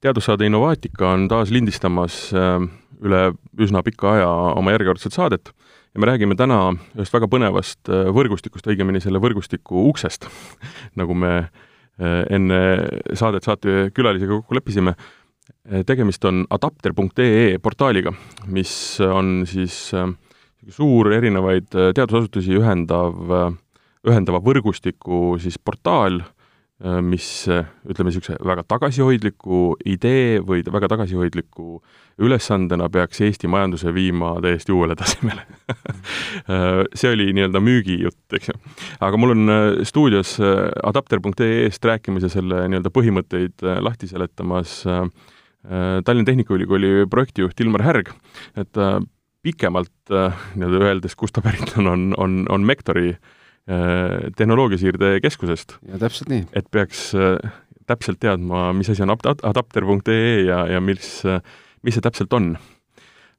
teadussaade Innovaatika on taas lindistamas äh, üle üsna pika aja oma järjekordset saadet ja me räägime täna ühest väga põnevast äh, võrgustikust, õigemini selle võrgustiku uksest nagu me äh, enne saadet saatekülalisega kokku leppisime. tegemist on adapter.ee portaaliga, mis on siis suur erinevaid teadusasutusi ühendav, ühendava võrgustiku siis portaal mis äh, ütleme, niisuguse väga tagasihoidliku idee või väga tagasihoidliku ülesandena peaks Eesti majanduse viima täiesti uuele tasemele äh, see oli nii-öelda müügijutt, eks ju. aga mul on stuudios adapter.ee-st rääkimas ja selle nii-öelda põhimõtteid lahti seletamas Tallinna Tehnikaülikooli projektijuht Ilmar Härg, et pikemalt nii-öelda öeldes, kust ta pärit on, on, on, on Mektori äh, Äh, tehnoloogiasiirde keskusest. ja täpselt nii. et peaks äh, täpselt teadma, mis asi on adapter.ee ja, ja mis, äh, mis see täpselt on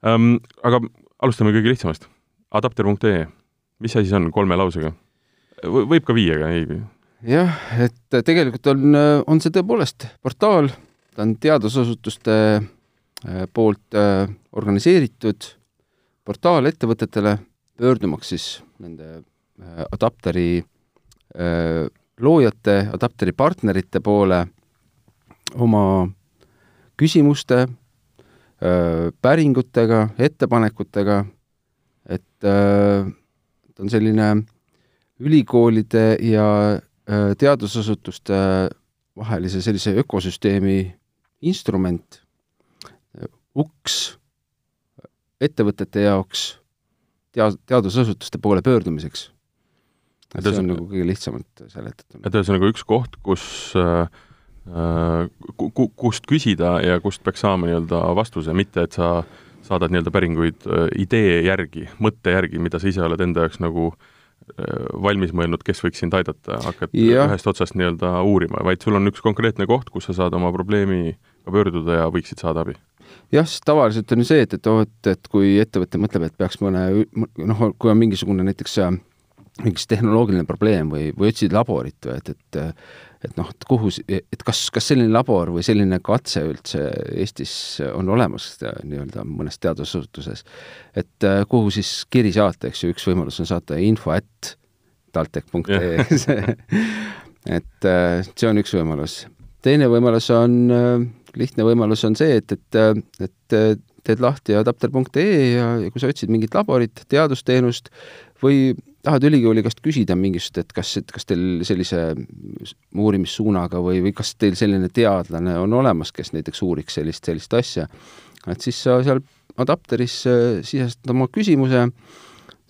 um,. aga alustame kõige lihtsamast. adapter.ee, mis asi see on kolme lausega? võib ka viiega, ei? jah, et tegelikult on, on see tõepoolest portaal, ta on teadusasutuste poolt organiseeritud portaal ettevõtetele, pöördumaks siis nende Äh, adapteri äh, loojate, adapteri partnerite poole oma küsimuste, äh, päringutega, ettepanekutega, et ta on selline ülikoolide ja teadusasutuste vahelise sellise ökosüsteemi instrument, uks ettevõtete jaoks tea-, teadusasutuste poole pöördumiseks et see on nagu kõige lihtsamalt seletatud. et ühesõnaga üks koht, kus äh, ku-, kust küsida ja kust peaks saama nii-öelda vastuse, mitte et sa saadad nii-öelda päringuid äh, idee järgi, mõtte järgi, mida sa ise oled enda jaoks nagu äh, valmis mõelnud, kes võiks sind aidata, hakkad ja. ühest otsast nii-öelda uurima, vaid sul on üks konkreetne koht, kus sa saad oma probleemiga pöörduda ja võiksid saada abi jah, sest tavaliselt on ju see, et, et oh, et, et kui ettevõte mõtleb, et peaks mõne noh, kui on mingisugune näiteks äh, mingi tehnoloogiline probleem või, või otsid laborit või et, et et noh, et kuhu, et kas, kas selline labor või selline katse üldse Eestis on olemas nii-öelda mõnes teadusasutuses, et äh, kuhu siis kiri saata, eks ju, üks võimalus on saata info at taltech.ee et äh, see on üks võimalus. teine võimalus on, äh, lihtne võimalus on see, et, et, et teed lahti adapter.ee ja, ja kui sa otsid mingit laborit, teadusteenust või tahad ülikooli käest küsida mingisugust, et kas, et kas teil sellise uurimissuunaga või, või kas teil selline teadlane on olemas, kes näiteks uuriks sellist, sellist asja, et siis sa seal adapteris sisestad oma küsimuse,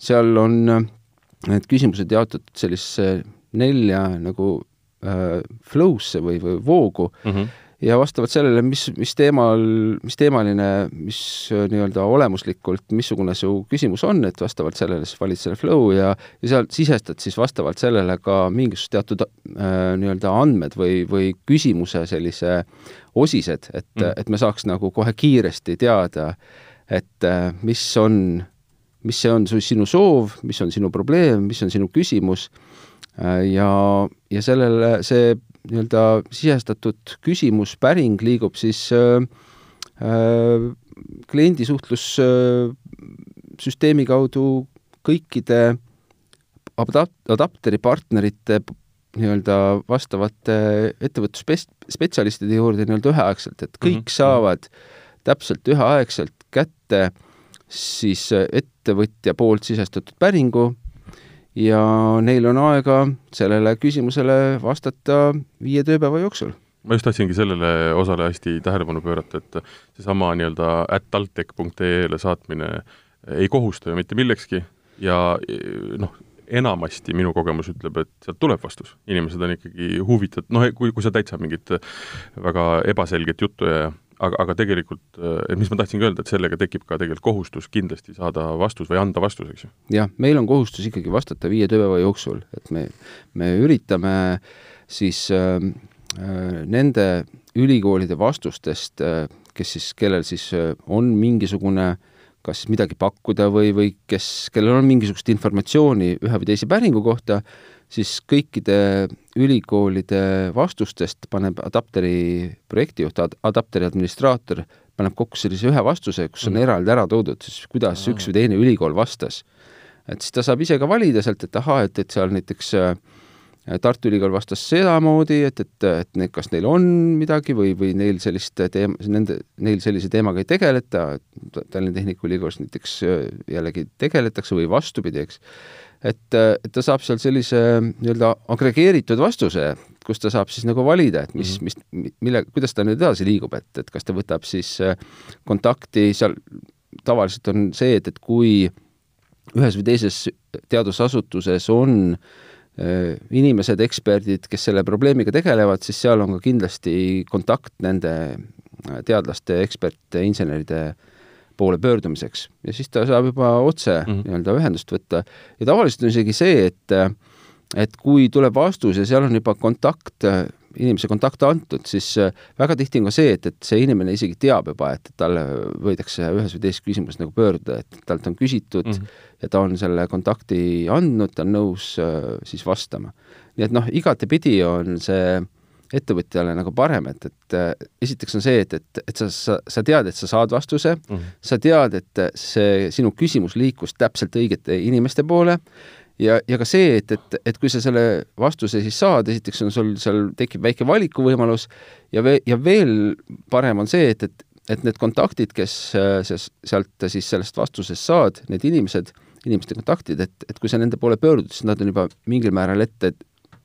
seal on äh, need küsimused jaotatud sellisesse nelja nagu äh, flow'sse või, või voogu. Mm, -hmm ja vastavalt sellele, mis, mis teemal, mis teemaline, mis äh, nii-öelda olemuslikult, missugune su küsimus on, et vastavalt sellele siis valid selle flow ja, ja sealt sisestad siis vastavalt sellele ka mingisugused teatud äh, nii-öelda andmed või, või küsimuse sellise osised, et mm., et me saaks nagu kohe kiiresti teada, et äh, mis on, mis see on su, sinu soov, mis on sinu probleem, mis on sinu küsimus äh, ja, ja sellele, see nii-öelda sisestatud küsimus, päring liigub siis äh, äh, kliendisuhtlussüsteemi äh, kaudu kõikide adapt-, adapteri partnerite nii-öelda vastavate ettevõtlusspetsialistide juurde nii-öelda üheaegselt, et kõik mm -hmm. saavad täpselt üheaegselt kätte siis ettevõtja poolt sisestatud päringu ja neil on aega sellele küsimusele vastata viie tööpäeva jooksul. ma just tahtsingi sellele osale hästi tähelepanu pöörata, et seesama nii-öelda at-taltech.ee-le saatmine ei kohusta ju mitte millekski ja noh, enamasti minu kogemus ütleb, et sealt tuleb vastus. inimesed on ikkagi huvitatud, noh, kui, kui sa täitsa mingit väga ebaselget juttu ja aga, aga tegelikult, et mis ma tahtsingi öelda, et sellega tekib ka tegelikult kohustus kindlasti saada vastus või anda vastus, eks ju? jah, meil on kohustus ikkagi vastata viie tööpäeva jooksul, et me, me üritame siis äh, äh, nende ülikoolide vastustest äh,, kes siis, kellel siis äh, on mingisugune kas midagi pakkuda või, või kes, kellel on mingisugust informatsiooni ühe või teise päringu kohta, siis kõikide ülikoolide vastustest paneb adapteri projektijuht ad,, adapteri administraator, paneb kokku sellise ühe vastuse, kus on mm. eraldi ära toodud siis, kuidas mm. üks või teine ülikool vastas. et siis ta saab ise ka valida sealt, et ahah, et, et seal näiteks äh, Tartu Ülikool vastas sedamoodi, et, et, et need, kas neil on midagi või, või neil sellist teem-, nende, neil sellise teemaga ei tegeleta, Tallinna Tehnikaülikoolis näiteks äh, jällegi tegeletakse või vastupidi, eks et, et ta saab seal sellise nii-öelda agregeeritud vastuse, kus ta saab siis nagu valida, et mis mm, -hmm. mis, mille, kuidas ta nüüd edasi liigub, et, et kas ta võtab siis äh, kontakti seal, tavaliselt on see, et, et kui ühes või teises teadusasutuses on äh, inimesed, eksperdid, kes selle probleemiga tegelevad, siis seal on ka kindlasti kontakt nende äh, teadlaste, eksperte, inseneride äh, poole pöördumiseks ja siis ta saab juba otse mm -hmm. nii-öelda ühendust võtta ja tavaliselt on isegi see, et et kui tuleb vastus ja seal on juba kontakt, inimese kontakt antud, siis väga tihti on ka see, et, et see inimene isegi teab juba, et talle võidakse ühes või teises küsimuses nagu pöörduda, et talt on küsitud mm -hmm. ja ta on selle kontakti andnud, ta on nõus siis vastama. nii et noh, igatepidi on see äh, ettevõtjale nagu parem, et, et äh, esiteks on see, et, et, et sa, sa, sa tead, et sa saad vastuse mm, -hmm. sa tead, et see sinu küsimus liikus täpselt õigete inimeste poole ja, ja ka see, et, et, et kui sa selle vastuse siis saad, esiteks on sul seal tekib väike valikuvõimalus ja ve-, ja veel parem on see, et, et, et need kontaktid, kes äh, sealt siis sellest vastusest saad, need inimesed, inimeste kontaktid, et, et kui sa nende poole pöördud, siis nad on juba mingil määral ette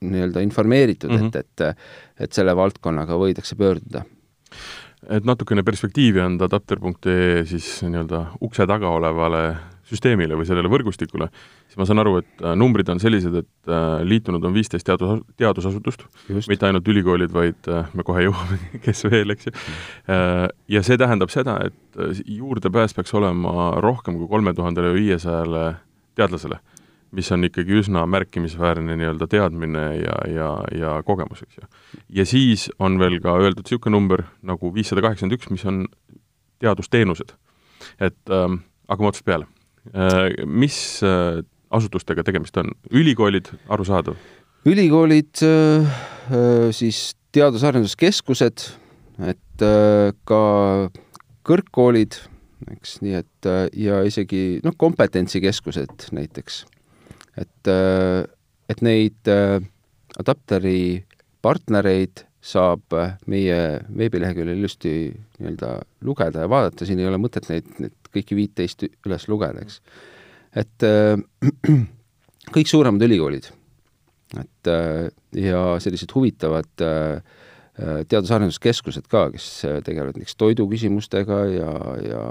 nii-öelda informeeritud mm, -hmm. et, et et selle valdkonnaga võidakse pöörduda. et natukene perspektiivi anda adapter.ee siis nii-öelda ukse taga olevale süsteemile või sellele võrgustikule, siis ma saan aru, et äh, numbrid on sellised, et äh, liitunud on viisteist teadus, teadusasutust, mitte ainult ülikoolid, vaid äh, me kohe jõuame, kes veel, eks ju. Ja see tähendab seda, et juurdepääs peaks olema rohkem kui kolme tuhandele viiesajale teadlasele mis on ikkagi üsna märkimisväärne nii-öelda teadmine ja, ja, ja kogemus, eks ju. ja siis on veel ka öeldud niisugune number nagu viissada kaheksakümmend üks, mis on teadusteenused. et ähm, hakkame otsast peale äh,. Mis äh, asutustega tegemist on? ülikoolid, arusaadav? ülikoolid äh,, äh siis teadus-arenduskeskused, et äh, ka kõrgkoolid, eks, nii et äh, ja isegi noh, kompetentsikeskused näiteks et, äh, et neid äh, adapteri partnereid saab äh, meie veebileheküljel ilusti nii-öelda lugeda ja vaadata, siin ei ole mõtet neid, neid kõiki viiteist üles lugeda, eks. et äh, kõik suuremad ülikoolid, et äh, ja sellised huvitavad äh, teadus-arenduskeskused ka, kes tegelevad näiteks toiduküsimustega ja, ja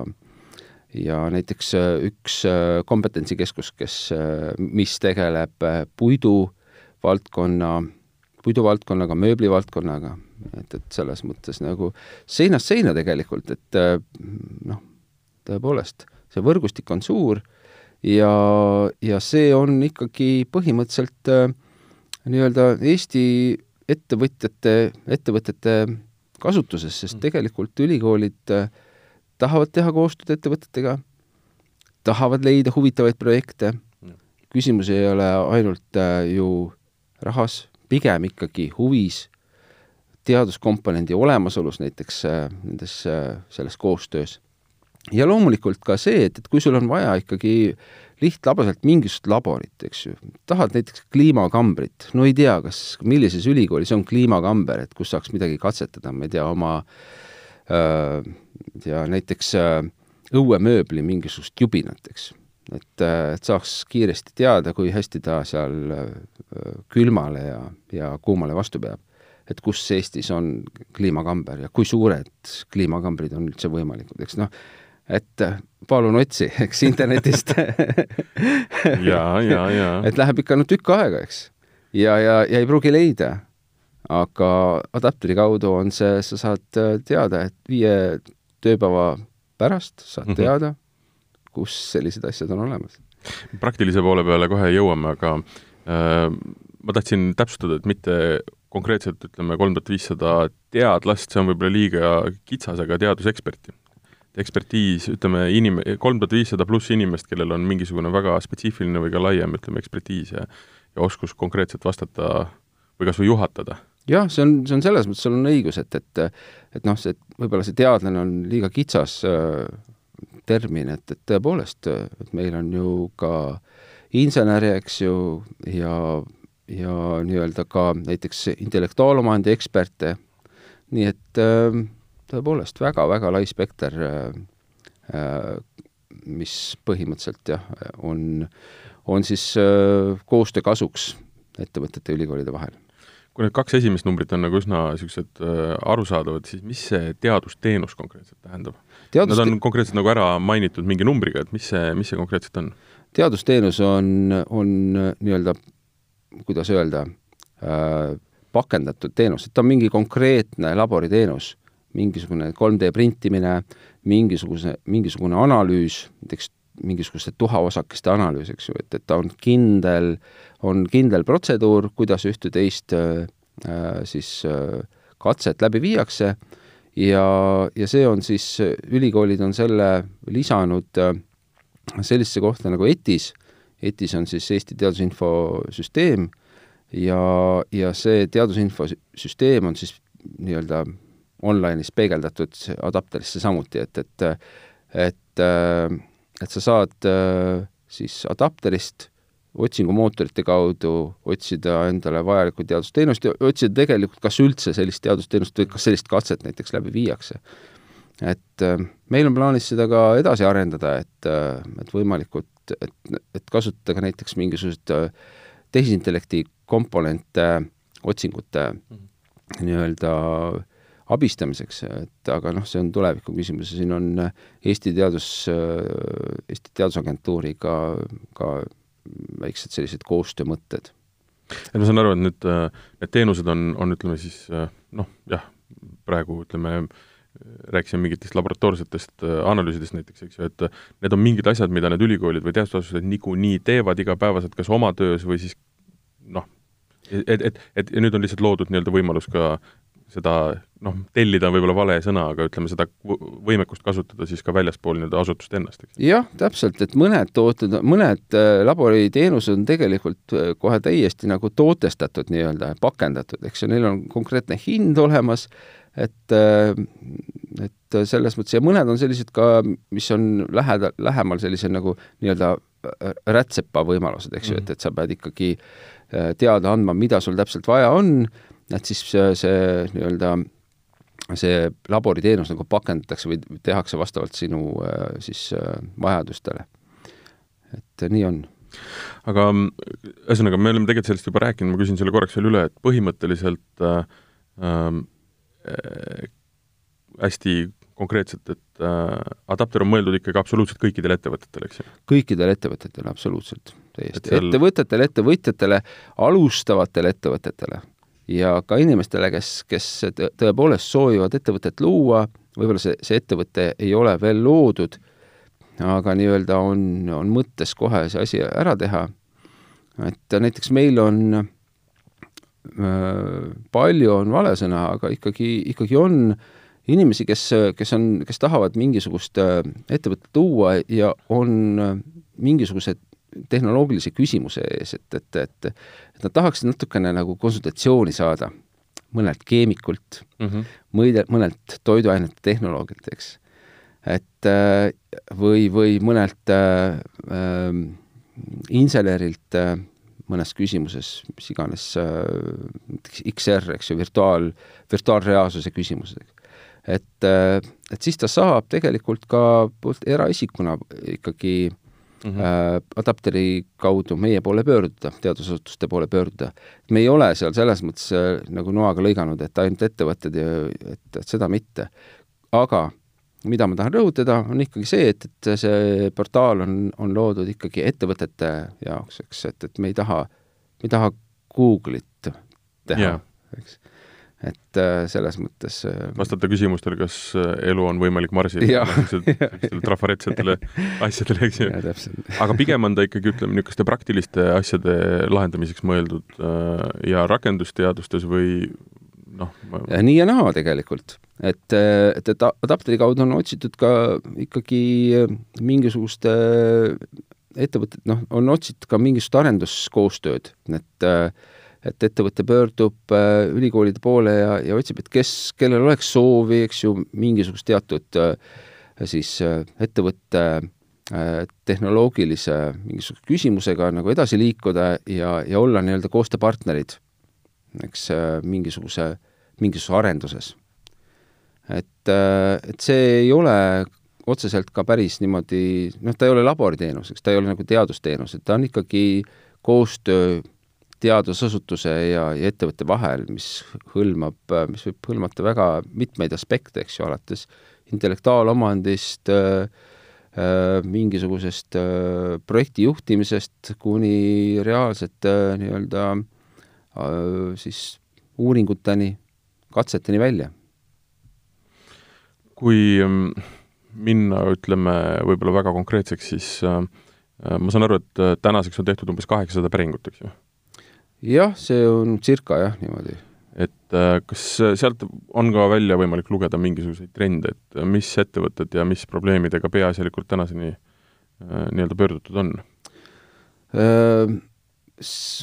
ja näiteks äh, üks äh, kompetentsikeskus, kes, äh, mis tegeleb puidu valdkonna, puiduvaldkonnaga, mööblivaldkonnaga, et, et selles mõttes nagu seinast seina tegelikult, et noh, tõepoolest, see võrgustik on suur ja, ja see on ikkagi põhimõtteliselt nii-öelda Eesti ettevõtjate, ettevõtete kasutuses, sest mm. tegelikult ülikoolid äh, tahavad teha koostööd ettevõtetega, tahavad leida huvitavaid projekte, küsimus ei ole ainult äh, ju rahas, pigem ikkagi huvis, teaduskomponendi olemasolus näiteks äh, nendes, äh, selles koostöös. ja loomulikult ka see, et, et kui sul on vaja ikkagi lihtlabaselt mingisugust laborit, eks ju, tahad näiteks kliimakambrit, no ei tea, kas, millises ülikoolis on kliimakamber, et kus saaks midagi katsetada, ma ei tea, oma äh, ja näiteks äh, õuemööbli mingisugust jubinat, eks. et, äh, et saaks kiiresti teada, kui hästi ta seal äh, külmale ja, ja kuumale vastu peab. et kus Eestis on kliimakamber ja kui suured kliimakambrid on üldse võimalikud, eks noh, et palun otsi, eks internetist ja, ja, ja. et läheb ikka no tükk aega, eks. ja, ja, ja ei pruugi leida aga adapteri kaudu on see, sa saad teada, et viie tööpäeva pärast saad mm -hmm. teada, kus sellised asjad on olemas. praktilise poole peale kohe jõuame, aga äh, ma tahtsin täpsustada, et mitte konkreetselt ütleme kolm tuhat viissada teadlast, see on võib-olla liiga kitsas, aga teaduseksperti. ekspertiis, ütleme inim-, kolm tuhat viissada pluss inimest, kellel on mingisugune väga spetsiifiline või ka laiem, ütleme, ekspertiis ja ja oskus konkreetselt vastata või kas või juhatada? Jah, see on, see on selles mõttes, sul on õigus, et, et et noh, see, võib-olla see teadlane on liiga kitsas äh, termin, et, et tõepoolest, et meil on ju ka inseneri, eks ju, ja, ja nii-öelda ka näiteks intellektuaalomandi eksperte, nii et äh, tõepoolest väga-väga lai spekter, äh, mis põhimõtteliselt jah, on, on siis koostöö kasuks ettevõtete ja ülikoolide vahel kui need kaks esimest numbrit on nagu üsna niisugused äh, arusaadavad, siis mis see teadusteenus konkreetselt tähendab Teadust...? Nad on konkreetselt nagu ära mainitud mingi numbriga, et mis see, mis see konkreetselt on? teadusteenus on, on nii-öelda, kuidas öelda äh,, pakendatud teenus, et ta on mingi konkreetne laboriteenus, mingisugune 3D printimine, mingisuguse, mingisugune analüüs, näiteks mingisuguste tuhaosakeste analüüs, eks ju, et, et ta on kindel, on kindel protseduur, kuidas ühte-teist äh, siis äh, katset läbi viiakse. Ja, ja see on siis, ülikoolid on selle lisanud äh, sellisesse kohta nagu ETIS, ETIS on siis Eesti Teadusinfosüsteem ja, ja see teadusinfosüsteem on siis nii-öelda online'is peegeldatud adapterisse samuti, et, et et äh, et sa saad äh, siis adapterist otsingumootorite kaudu otsida endale vajalikku teadusteenust ja otsida tegelikult, kas üldse sellist teadusteenust või kas sellist katset näiteks läbi viiakse. et äh, meil on plaanis seda ka edasi arendada, et, äh, et võimalikult, et, et kasutada ka näiteks mingisuguseid tehisintellekti komponente otsingute mm -hmm. nii-öelda äh, abistamiseks, et aga noh, see on tuleviku küsimus ja siin on Eesti Teadus, Eesti Teadusagentuuriga ka väiksed sellised koostöömõtted. et ma saan aru, et nüüd need teenused on, on ütleme siis noh, jah, praegu ütleme, rääkisime mingitest laboratoorsetest analüüsidest näiteks, eks ju, et need on mingid asjad, mida need ülikoolid või teadusasutused niikuinii teevad igapäevaselt kas oma töös või siis noh, et, et, et ja nüüd on lihtsalt loodud nii-öelda võimalus ka seda noh, tellida on võib-olla vale sõna, aga ütleme, seda võimekust kasutada siis ka väljaspool nii-öelda asutust ennast, eks? jah, täpselt, et mõned tooted, mõned äh, laboriteenused on tegelikult äh, kohe täiesti nagu tootestatud nii-öelda, pakendatud, eks ju, neil on konkreetne hind olemas, et äh, et selles mõttes ja mõned on sellised ka, mis on lähedal, lähemal sellise nagu nii-öelda rätsepa võimalused, eks ju mm, et, et sa pead ikkagi teada andma, mida sul täpselt vaja on et siis see, see nii-öelda see laboriteenus nagu pakendatakse või tehakse vastavalt sinu äh, siis äh, vajadustele. et nii on. aga ühesõnaga, me oleme tegelikult sellest juba rääkinud, ma küsin selle korraks veel üle, et põhimõtteliselt äh, äh, hästi konkreetselt, et äh, adapter on mõeldud ikkagi absoluutselt kõikidele ettevõtetele, eks ju? kõikidele ettevõtetele, absoluutselt, täiesti seal.... ettevõtetele, ettevõtjatele, alustavatele ettevõtetele ja ka inimestele, kes, kes tõepoolest soovivad ettevõtet luua, võib-olla see, see ettevõte ei ole veel loodud, aga nii-öelda on, on mõttes kohe see asi ära teha. et näiteks meil on äh, palju on vale sõna, aga ikkagi, ikkagi on inimesi, kes, kes on, kes tahavad mingisugust ettevõtet luua ja on mingisugused tehnoloogilise küsimuse ees, et, et, et et nad tahaksid natukene nagu konsultatsiooni saada mõnelt keemikult mm, -hmm. mõide, mõnelt toiduainete tehnoloogilt, eks. et äh, või, või mõnelt äh, äh, insenerilt äh, mõnes küsimuses, mis iganes äh, XR, eks ju, virtuaal, virtuaalreaalsuse küsimused. et äh,, et siis ta saab tegelikult ka eraisikuna ikkagi äh, mm -hmm. adapteri kaudu meie poole pöörduda, teadusasutuste poole pöörduda. me ei ole seal selles mõttes äh, nagu noaga lõiganud, et ainult ettevõtted ja et, et seda mitte. aga mida ma tahan rõhutada, on ikkagi see, et, et see portaal on, on loodud ikkagi ettevõtete jaoks, eks, et, et me ei taha, me ei taha Google'it teha yeah., eks et äh, selles mõttes äh, vastata küsimustele, kas äh, elu on võimalik Marsil, niisugustele trafaretsetele asjadele, eks ju. aga pigem on ta ikkagi, ütleme, niisuguste praktiliste asjade lahendamiseks mõeldud ja rakendusteadustes või noh ma... nii ja naa tegelikult. et, et, et adapteri kaudu on otsitud ka ikkagi mingisuguste ettevõtted, noh, on otsitud ka mingisugust arenduskoostööd, et et ettevõte pöördub äh, ülikoolide poole ja, ja otsib, et kes, kellel oleks soovi, eks ju, mingisugust teatud äh, siis äh, ettevõtte tehnoloogilise mingisuguse küsimusega nagu edasi liikuda ja, ja olla nii-öelda koostööpartnerid, eks, mingisuguse, mingisuguses arenduses. et, et see ei ole otseselt ka päris niimoodi, noh, ta ei ole laboriteenus, eks ta ei ole nagu teadusteenus, et ta on ikkagi koostöö teadusasutuse ja, ja ettevõtte vahel, mis hõlmab, mis võib hõlmata väga mitmeid aspekte, eks ju, alates intellektuaalomandist äh,, äh, mingisugusest äh, projekti juhtimisest kuni reaalsete äh, nii-öelda siis uuringuteni, katseteni välja. kui mm, minna, ütleme, võib-olla väga konkreetseks, siis ma saan aru, et tänaseks on tehtud umbes kaheksasada päringut, eks ju? Jah, see on circa jah, niimoodi. et äh, kas sealt on ka välja võimalik lugeda mingisuguseid trende, et mis ettevõtted ja mis probleemidega peaasjalikult tänaseni nii-öelda pöördutud on?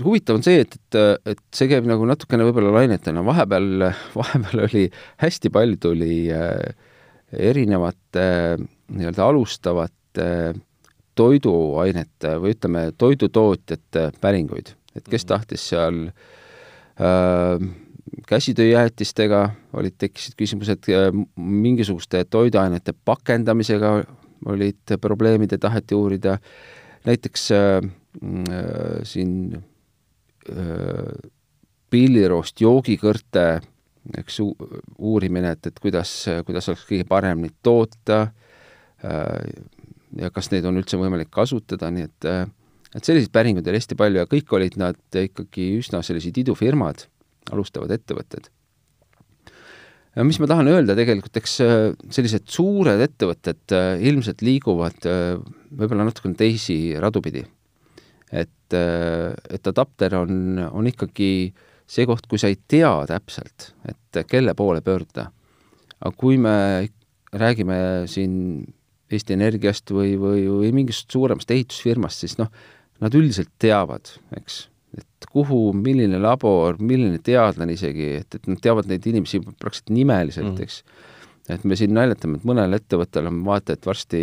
huvitav on see, et, et, et see käib nagu natukene võib-olla lainetena, vahepeal, vahepeal oli, hästi palju tuli äh, erinevate nii-öelda alustavate toiduainete või ütleme, toidutootjate päringuid, et kes mhm. tahtis seal äh, käsitööjäätistega olid, tekkisid küsimused, äh, mingisuguste toiduainete pakendamisega olid probleemid ja taheti uurida, näiteks äh, äh, siin äh, pilliroost joogikõrte eks uurimine, et, et kuidas, kuidas oleks kõige parem neid toota äh, ja kas neid on üldse võimalik kasutada, nii et äh, et selliseid päringuid oli hästi palju ja kõik olid nad ikkagi üsna sellised idufirmad, alustavad ettevõtted. ja mis ma tahan öelda tegelikult, eks äh, sellised suured ettevõtted ilmselt liiguvad võib-olla natukene teisi radu pidi. et, et adapter on, on ikkagi äh, see koht, kui sa ei tea täpselt, et kelle poole pöörduda. aga kui me räägime siin Eesti Energiast või, või, või mingist suuremast ehitusfirmast, siis noh, nad üldiselt teavad, eks, et kuhu, milline labor, milline teadlane isegi, et, et nad teavad neid inimesi praktiliselt nimeliselt mm., eks. et me siin naljatame, et mõnel ettevõttel on vaata, et varsti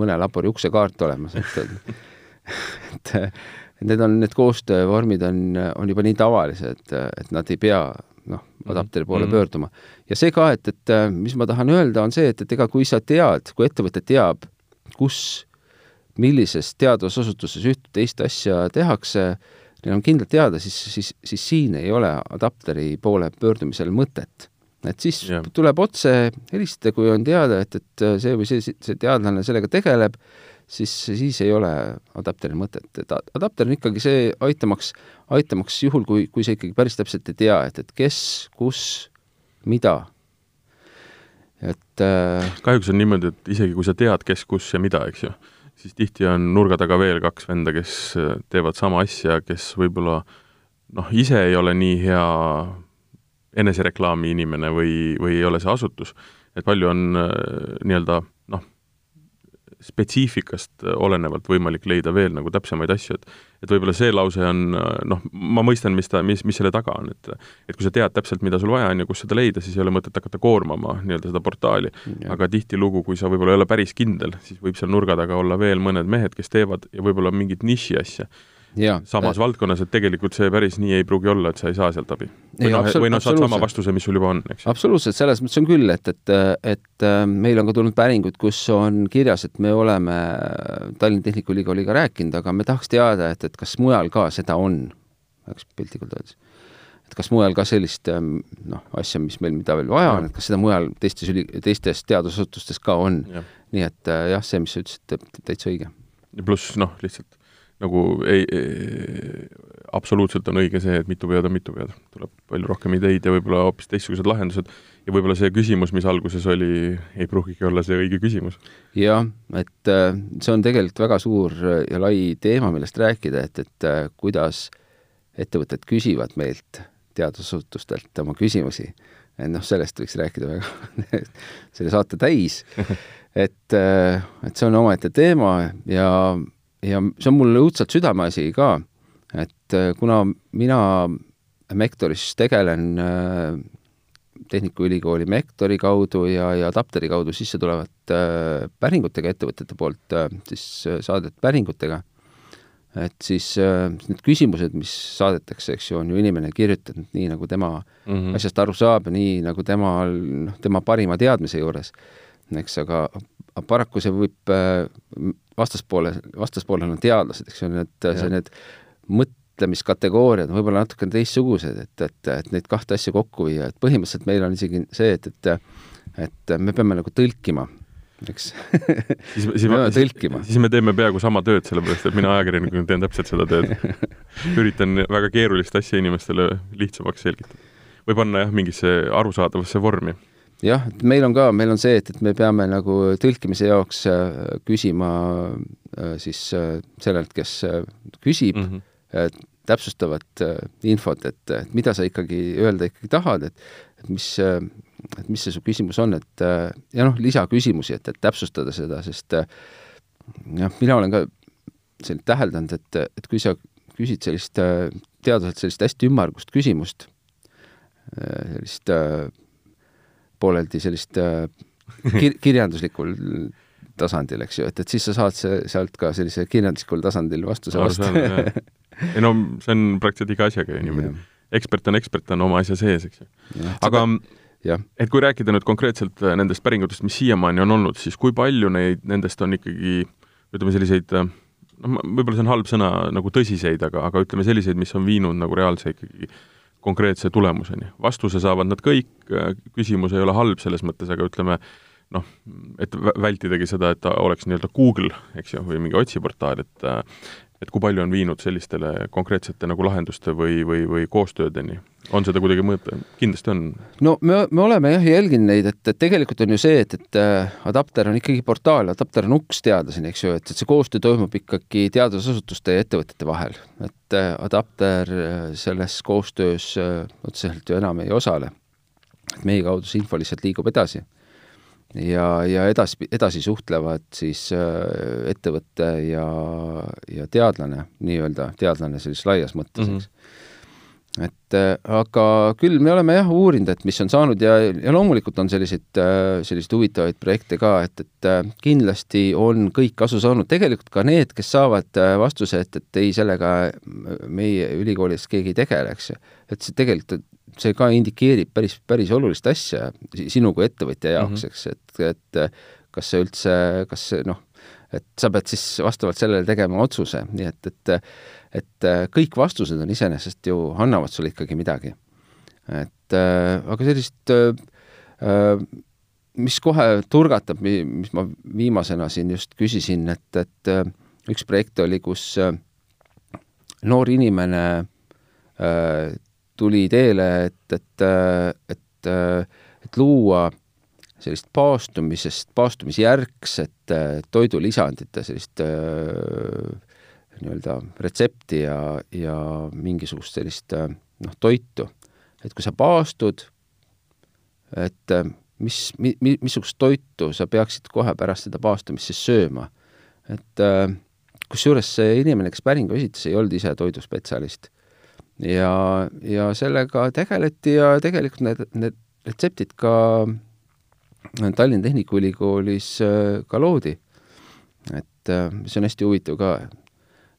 mõne labori uksekaart olemas, et et et need on, need koostöövormid on, on juba nii tavalised, et nad ei pea noh, adapteri poole mm -hmm. pöörduma. ja see ka, et, et mis ma tahan öelda, on see, et, et ega kui sa tead, kui ettevõte teab, kus, millises teadusasutuses üht või teist asja tehakse, neil on kindlalt teada, siis, siis, siis siin ei ole adapteri poole pöördumisel mõtet. et siis yeah. tuleb otse helistada, kui on teada, et, et see või see, see teadlane sellega tegeleb siis, siis ei ole adapteril mõtet, et adapter on ikkagi see aitamaks, aitamaks juhul, kui, kui sa ikkagi päris täpselt ei tea, et, et kes, kus, mida. et äh, kahjuks on niimoodi, et isegi kui sa tead, kes, kus ja mida, eks ju, siis tihti on nurga taga veel kaks venda, kes äh, teevad sama asja, kes võib-olla noh, ise ei ole nii hea enesereklaami inimene või, või ei ole see asutus, et palju on äh, nii-öelda spetsiifikast äh, olenevalt võimalik leida veel nagu täpsemaid asju, et et võib-olla see lause on noh, ma mõistan, mis ta, mis, mis selle taga on, et et kui sa tead täpselt, mida sul vaja on ja kus seda leida, siis ei ole mõtet hakata koormama nii-öelda seda portaali. aga tihtilugu, kui sa võib-olla ei ole päris kindel, siis võib seal nurga taga olla veel mõned mehed, kes teevad ja võib-olla mingit niši asja ja, samas äh, valdkonnas, et tegelikult see päris nii ei pruugi olla, et sa ei saa sealt abi. või noh, või noh, saad sama vastuse, mis sul juba on, eks. absoluutselt, selles mõttes on küll, et, et, et äh, meil on ka tulnud päringud, kus on kirjas, et me oleme Tallinna Tehnikaülikooliga rääkinud, aga me tahaks teada, et, et kas mujal ka seda on, eks piltlikult öeldes. et kas mujal ka sellist ähm, noh, asja, mis meil, mida veel vaja on, et kas seda mujal teistes üli-, teistes teadusasutustes ka on. nii et äh, jah, see, mis sa ütlesid, täitsa õige. pluss noh, lihtsalt nagu ei, ei, absoluutselt on õige see, et mitu pead on mitu pead. tuleb palju rohkem ideid ja võib-olla hoopis teistsugused lahendused ja võib-olla see küsimus, mis alguses oli, ei pruugigi olla see õige küsimus. jah, et äh, see on tegelikult väga suur ja lai teema, millest rääkida, et, et äh, kuidas ettevõtted küsivad meilt, teadusasutustelt oma küsimusi. et noh, sellest võiks rääkida väga selle saate täis. et, äh, et see on omaette teema ja ja see on mul õudselt südameasi ka, et äh, kuna mina Mektoris tegelen äh, Tehnikaülikooli Mektori kaudu ja, ja Adapteri kaudu sisse tulevate äh, päringutega ettevõtete poolt äh,, siis äh, saadetud päringutega, et siis äh, need küsimused, mis saadetakse, eks ju, on ju inimene kirjutanud nii, nagu tema mm -hmm. asjast aru saab ja nii, nagu temal, noh, tema parima teadmise juures, eks, aga paraku see võib äh, vastaspoole, vastaspoolel on teadlased, eks ju, need, see need mõt-, mõtlemiskategooriad on võib-olla natukene teistsugused, et, et, et neid kahte asja kokku viia, et põhimõtteliselt meil on isegi see, et, et et me peame nagu tõlkima, eks siis, siis, me peame tõlkima. siis me teeme peaaegu sama tööd, sellepärast et mina ajakirjanikuna teen täpselt seda tööd. üritan väga keerulist asja inimestele lihtsamaks selgitada. või panna jah, mingisse arusaadavasse vormi jah, et meil on ka, meil on see, et, et me peame nagu tõlkimise jaoks äh, küsima äh, siis äh, sellelt, kes küsib mm, -hmm täpsustavat infot, et, et mida sa ikkagi öelda ikkagi tahad, et et mis, et mis see su küsimus on, et ja noh, lisaküsimusi, et, et täpsustada seda, sest jah, mina olen ka selline täheldanud, et, et kui sa küsid sellist teadlaselt sellist hästi ümmargust küsimust, sellist pooleldi sellist kir-, kirjanduslikul tasandil, eks ju, et, et siis sa saad see, sealt ka sellise kirjanduslikul tasandil vastuse vastu ei no see on praktiliselt iga asjaga ju niimoodi. ekspert on ekspert, on oma asja sees, eks ju. aga ja. et kui rääkida nüüd konkreetselt äh, nendest päringutest, mis siiamaani on olnud, siis kui palju neid, nendest on ikkagi ütleme, selliseid äh, noh, võib-olla see on halb sõna, nagu tõsiseid, aga, aga ütleme selliseid, mis on viinud nagu reaalse ikkagi konkreetse tulemuseni. vastuse saavad nad kõik, äh, küsimus ei ole halb selles mõttes, aga ütleme, noh, et vältidagi seda, et ta oleks nii-öelda Google, eks ju, või mingi otsiportaal, et et kui palju on viinud sellistele konkreetsete nagu lahenduste või, või, või koostöödeni? on seda kuidagi mõõta? kindlasti on. no me, me oleme jah jälginud neid, et, et tegelikult on ju see, et, et äh, Adapter on ikkagi portaal, Adapter on uks teadlaseni, eks ju, et, et see koostöö toimub ikkagi teadusasutuste ja ettevõtete vahel. et äh, Adapter äh, selles koostöös otseselt ju enam ei osale. et meie kaudu see info lihtsalt liigub edasi ja, ja edasi, edasi suhtlevad siis äh, ettevõte ja, ja teadlane, nii-öelda teadlane sellises laias mõttes mm, -hmm. eks. et äh, aga küll me oleme jah uurinud, et mis on saanud ja, ja loomulikult on selliseid, äh, selliseid huvitavaid projekte ka, et, et kindlasti on kõik kasu saanud, tegelikult ka need, kes saavad vastuse, et, et ei, sellega meie ülikoolis keegi ei tegele, eks ju. et see tegelikult see ka indikeerib päris, päris olulist asja sinu kui ettevõtja jaoks mm, -hmm. eks, et, et kas see üldse, kas noh, et sa pead siis vastavalt sellele tegema otsuse, nii et, et et kõik vastused on iseenesest ju, annavad sulle ikkagi midagi. et aga sellist mis kohe turgatab, mis ma viimasena siin just küsisin, et, et üks projekt oli, kus noor inimene tuli ideele, et, et, et, et luua sellist paastumisest, paastumisjärgset toidulisandite sellist nii-öelda retsepti ja, ja mingisugust sellist noh, toitu. et kui sa paastud, et mis mi,, mi, missugust toitu sa peaksid kohe pärast seda paastumist siis sööma. et kusjuures see inimene, kes päringu esitas, ei olnud ise toiduspetsialist ja, ja sellega tegeleti ja tegelikult need, need retseptid ka Tallinna Tehnikaülikoolis äh, ka loodi. et äh, see on hästi huvitav ka.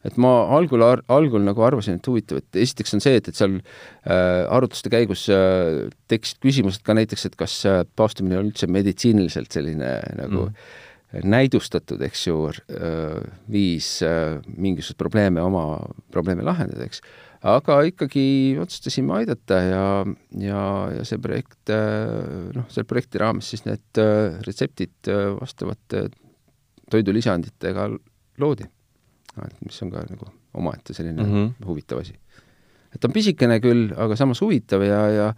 et ma algul, algul nagu arvasin, et huvitav, et esiteks on see, et, et seal äh, arutluste käigus äh, tekkisid küsimused ka näiteks, et kas äh, paastumine on üldse meditsiiniliselt selline nagu mm. näidustatud, eks ju, äh, viis mingisuguseid probleeme, oma probleeme lahendada, eks aga ikkagi otsustasime aidata ja, ja, ja see projekt, noh, selle projekti raames siis need äh, retseptid äh, vastavate toidulisanditega loodi. mis on ka nagu omaette selline mm -hmm. huvitav asi. et on pisikene küll, aga samas huvitav ja, ja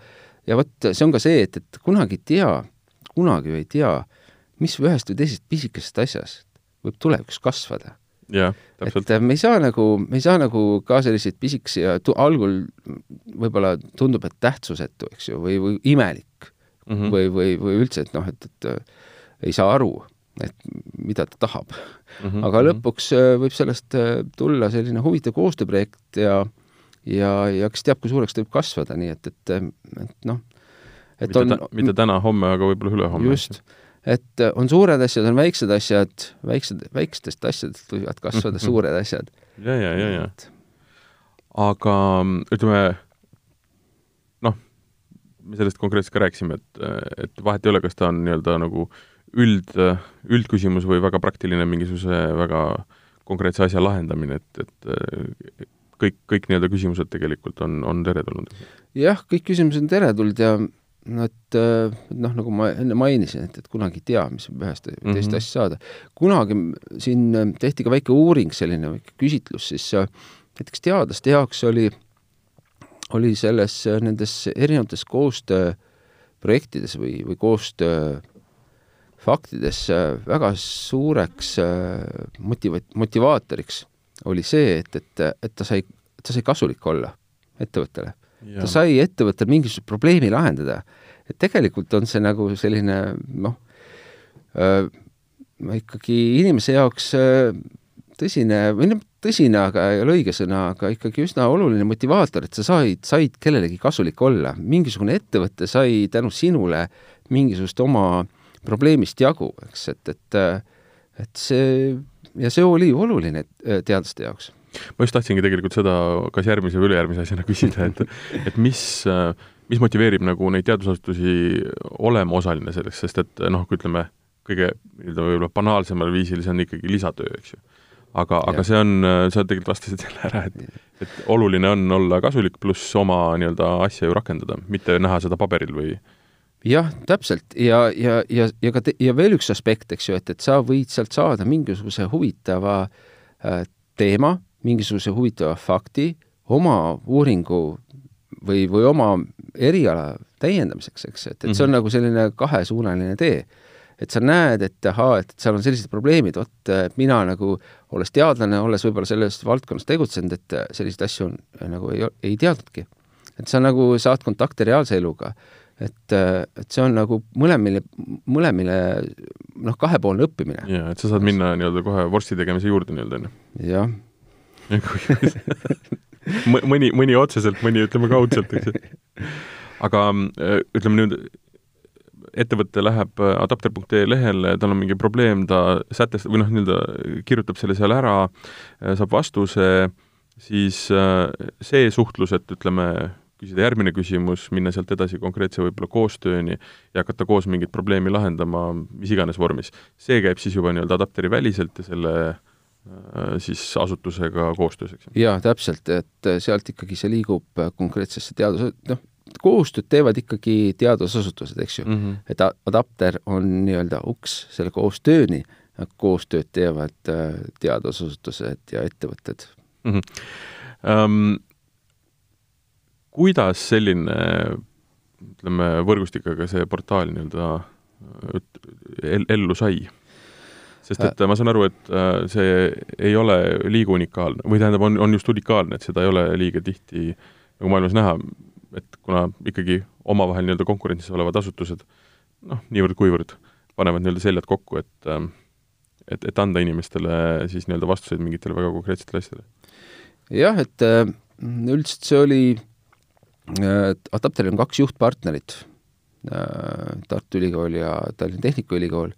ja vot see on ka see, et, et kunagi ei tea, kunagi ju ei tea, mis ühest või teisest pisikesest asjast võib tulevikus kasvada et äh, me ei saa nagu, me ei saa nagu ka selliseid pisikesi ja tu-, algul võib-olla tundub, et tähtsusetu, eks ju, või, või imelik mm -hmm. või, või, või üldse, et noh, et, et äh, ei saa aru. et mida ta tahab mm. -hmm. aga lõpuks äh, võib sellest äh, tulla selline huvitav koostööprojekt ja ja, ja kes teab, kui suureks ta võib kasvada, nii et, et, et noh, et mitte on ta, mitte täna, homme, aga võib-olla ülehomme. just, et äh, on suured asjad, on väiksed asjad, väiksed, väikestest asjadest võivad kasvada suured asjad. ja, ja, ja, ja. aga ütleme, noh, me sellest konkreetselt ka rääkisime, et, et vahet ei ole, kas ta on nii-öelda nagu üld, üldküsimus või väga praktiline mingisuguse väga konkreetse asja lahendamine, et, et kõik, kõik nii-öelda küsimused tegelikult on, on teretulnud? jah, kõik küsimused on teretulnud ja no et noh, nagu ma enne mainisin, et, et kunagi ei tea, mis võib ühest või teist mm -hmm. asja saada. kunagi siin tehti ka väike uuring, selline väike küsitlus, siis näiteks teadlaste jaoks oli, oli selles, nendes erinevates koostööprojektides või, või koostöö faktides väga suureks motiva-, motivaatoriks oli see, et, et, et ta sai, ta sai kasulik olla ettevõttele. Ta sai ettevõttel mingisugust probleemi lahendada. et tegelikult on see nagu selline noh ikkagi inimese jaoks tõsine, või noh, tõsine, aga ei ole õige sõna, aga ikkagi üsna oluline motivaator, et sa said, said kellelegi kasulik olla. mingisugune ettevõte sai tänu sinule mingisugust oma probleemist jagu, eks, et, et et see ja see oli oluline teadlaste jaoks. Ma just tahtsingi tegelikult seda kas järgmise või ülejärgmise asjana küsida, et, et mis, äh, mis motiveerib nagu neid teadusasutusi olema osaline selleks, sest et noh, kui ütleme, kõige nii-öelda võib-olla banaalsemal viisil, see on ikkagi lisatöö, eks ju. aga, aga see on, äh, sa tegelikult vastasid selle ära, et, et oluline on olla kasulik, pluss oma nii-öelda asja ju rakendada, mitte näha seda paberil või jah, täpselt ja, ja, ja, ja ka te, ja veel üks aspekt, eks ju, et, et sa võid sealt saada mingisuguse huvitava äh, teema, mingisuguse huvitava fakti oma uuringu või, või oma eriala täiendamiseks, eks, et, et see on mm -hmm. nagu selline kahesuunaline tee. et sa näed, et ahaa, et seal on sellised probleemid, vot mina nagu, olles teadlane, olles võib-olla selles valdkonnas tegutsenud, et selliseid asju on, nagu ei, ei teadnudki. et sa nagu saad kontakte reaalse eluga et, et see on nagu mõlemile, mõlemile noh, kahepoolne õppimine. jaa, et sa saad minna nii-öelda kohe vorsti tegemise juurde nii-öelda, on ju? jah. Mõni, mõni otseselt, mõni ütleme kaudselt, eks ju. aga ütleme nüüd, ettevõte läheb adapter.ee lehele, tal on mingi probleem, ta sätestab või noh, nii-öelda kirjutab selle seal ära, saab vastuse, siis see suhtlus, et ütleme, küsida järgmine küsimus, minna sealt edasi konkreetse võib-olla koostööni ja hakata koos mingit probleemi lahendama mis iganes vormis. see käib siis juba nii-öelda adapteri väliselt ja selle äh, siis asutusega koostöös, eks jaa, täpselt, et sealt ikkagi see liigub konkreetsesse teadus, noh, koostööd teevad ikkagi teadusasutused, eks ju mm. -hmm. et adapter on nii-öelda uks selle koostööni, koostööd teevad äh, teadusasutused ja ettevõtted mm. -hmm. Um, kuidas selline ütleme, võrgustikega see portaal nii-öelda el-, ellu sai? Sest et äh. ma saan aru, et äh, see ei ole liiga unikaalne või tähendab, on, on just unikaalne, et seda ei ole liiga tihti nagu maailmas näha, et kuna ikkagi omavahel nii-öelda konkurentsis olevad asutused noh, niivõrd-kuivõrd panevad nii-öelda seljad kokku, et äh, et, et anda inimestele siis nii-öelda vastuseid mingitele väga konkreetsetele asjadele. jah, et üldiselt see oli Äh, Adapteril on kaks juhtpartnerit, äh, Tartu Ülikool ja Tallinna Tehnikaülikool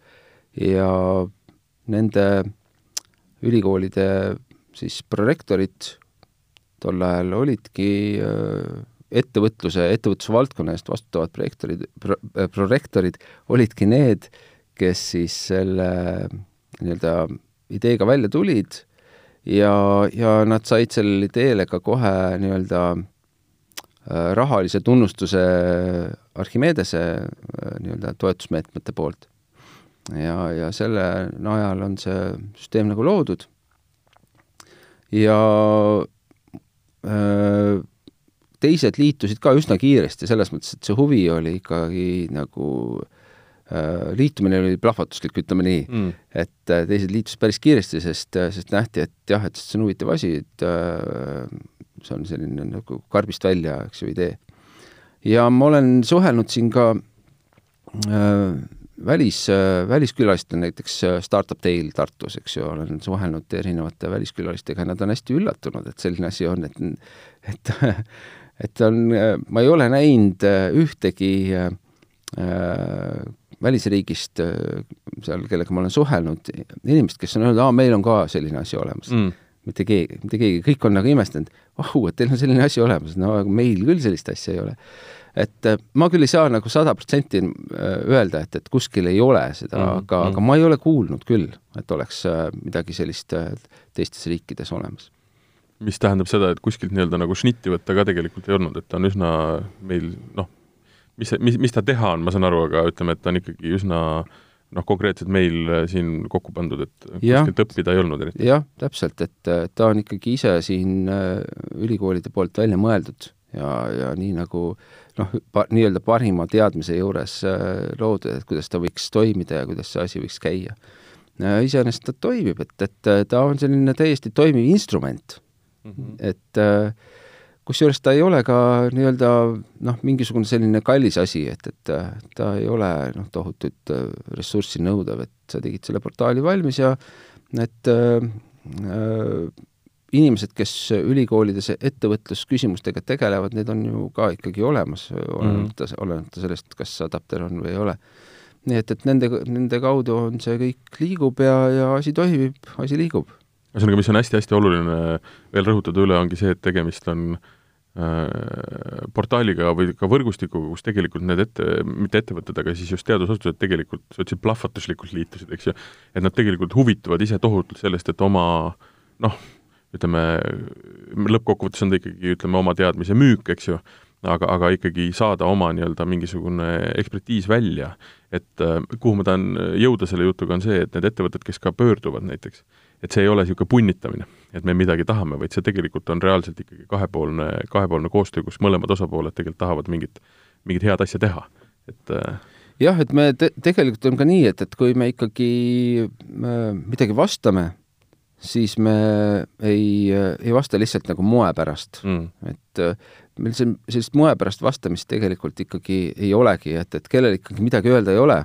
ja nende ülikoolide siis prorektorid tol ajal olidki ettevõtluse, ettevõtluse valdkonna eest vastutavad projektorid pro,, prorektorid olidki need, kes siis selle nii-öelda ideega välja tulid ja, ja nad said sellele ideele ka kohe nii-öelda rahalise tunnustuse Archimedese nii-öelda toetusmeetmete poolt. Ja, ja selle najal on see süsteem nagu loodud ja äh, teised liitusid ka üsna kiiresti, selles mõttes, et see huvi oli ikkagi nagu äh, liitumine oli plahvatuslik, ütleme nii mm., et teised liitusid päris kiiresti, sest, sest nähti, et jah, et see on huvitav asi, et äh, see on selline nagu karbist välja, eks ju, idee. ja ma olen suhelnud siin ka äh, välis, väliskülalistel näiteks Startup Day'l Tartus, eks ju, olen suhelnud erinevate väliskülalistega ja nad on hästi üllatunud, et selline asi on, et et et on, ma ei ole näinud ühtegi äh, välisriigist seal, kellega ma olen suhelnud, inimest, kes on öelnud, aa, meil on ka selline asi olemas. Mm. Mitte keegi, mitte keegi, kõik on nagu imestanud, vau, et teil on selline asi olemas, no meil küll sellist asja ei ole et äh, ma küll ei saa nagu sada protsenti äh, öelda, et, et kuskil ei ole seda mm, -hmm. aga, aga ma ei ole kuulnud küll, et oleks äh, midagi sellist teistes riikides olemas. mis tähendab seda, et kuskilt nii-öelda nagu šnitti võtta ka tegelikult ei olnud, et ta on üsna meil noh, mis, mis, mis ta teha on, ma saan aru, aga ütleme, et ta on ikkagi üsna noh, konkreetselt meil siin kokku pandud, et kuskilt õppida ei olnud eriti. jah, täpselt, et ta on ikkagi ise siin ülikoolide poolt välja mõeldud ja, ja nii nagu noh, nii-öelda parima teadmise juures äh, loodud, et kuidas ta võiks toimida ja kuidas see asi võiks käia. iseenesest ta toimib, et, et äh, ta on selline täiesti toimiv instrument mm. -hmm. et äh, kusjuures ta ei ole ka nii-öelda noh, mingisugune selline kallis asi, et, et ta ei ole noh, tohutut ressurssi nõudev, et sa tegid selle portaali valmis ja et äh, inimesed, kes ülikoolides ettevõtlusküsimustega tegelevad, need on ju ka ikkagi olemas, olenemata mm olenemata sellest, kas adapter on või ei ole. nii et, et nende, nende kaudu on see kõik liigub ja, ja asi toimib, asi liigub. ühesõnaga, mis on hästi-hästi oluline veel rõhutada üle, ongi see, et tegemist on äh, portaaliga või ka võrgustikuga, kus tegelikult need ette, mitte ettevõtted, aga siis just teadusasutused tegelikult, sa ütlesid, plahvatuslikult liitusid, eks ju, et nad tegelikult huvituvad ise tohutult sellest, et oma noh, ütleme, lõppkokkuvõttes on ta ikkagi, ütleme, oma teadmise müük, eks ju, aga, aga ikkagi saada oma nii-öelda mingisugune ekspertiis välja, et äh, kuhu ma tahan jõuda selle jutuga, on see, et need ettevõtted, kes ka pöörduvad näiteks, et see ei ole niisugune punnitamine, et me midagi tahame, vaid see tegelikult on reaalselt ikkagi kahepoolne, kahepoolne koostöö, kus mõlemad osapooled tegelikult tahavad mingit, mingit head asja teha, et äh, jah, et me te-, tegelikult on ka nii, et, et kui me ikkagi äh, midagi vastame, siis me ei, ei vasta lihtsalt nagu moe pärast. Mm.. et äh, meil see, sellist moe pärast vastamist tegelikult ikkagi ei olegi, et, et kellel ikkagi midagi öelda ei ole,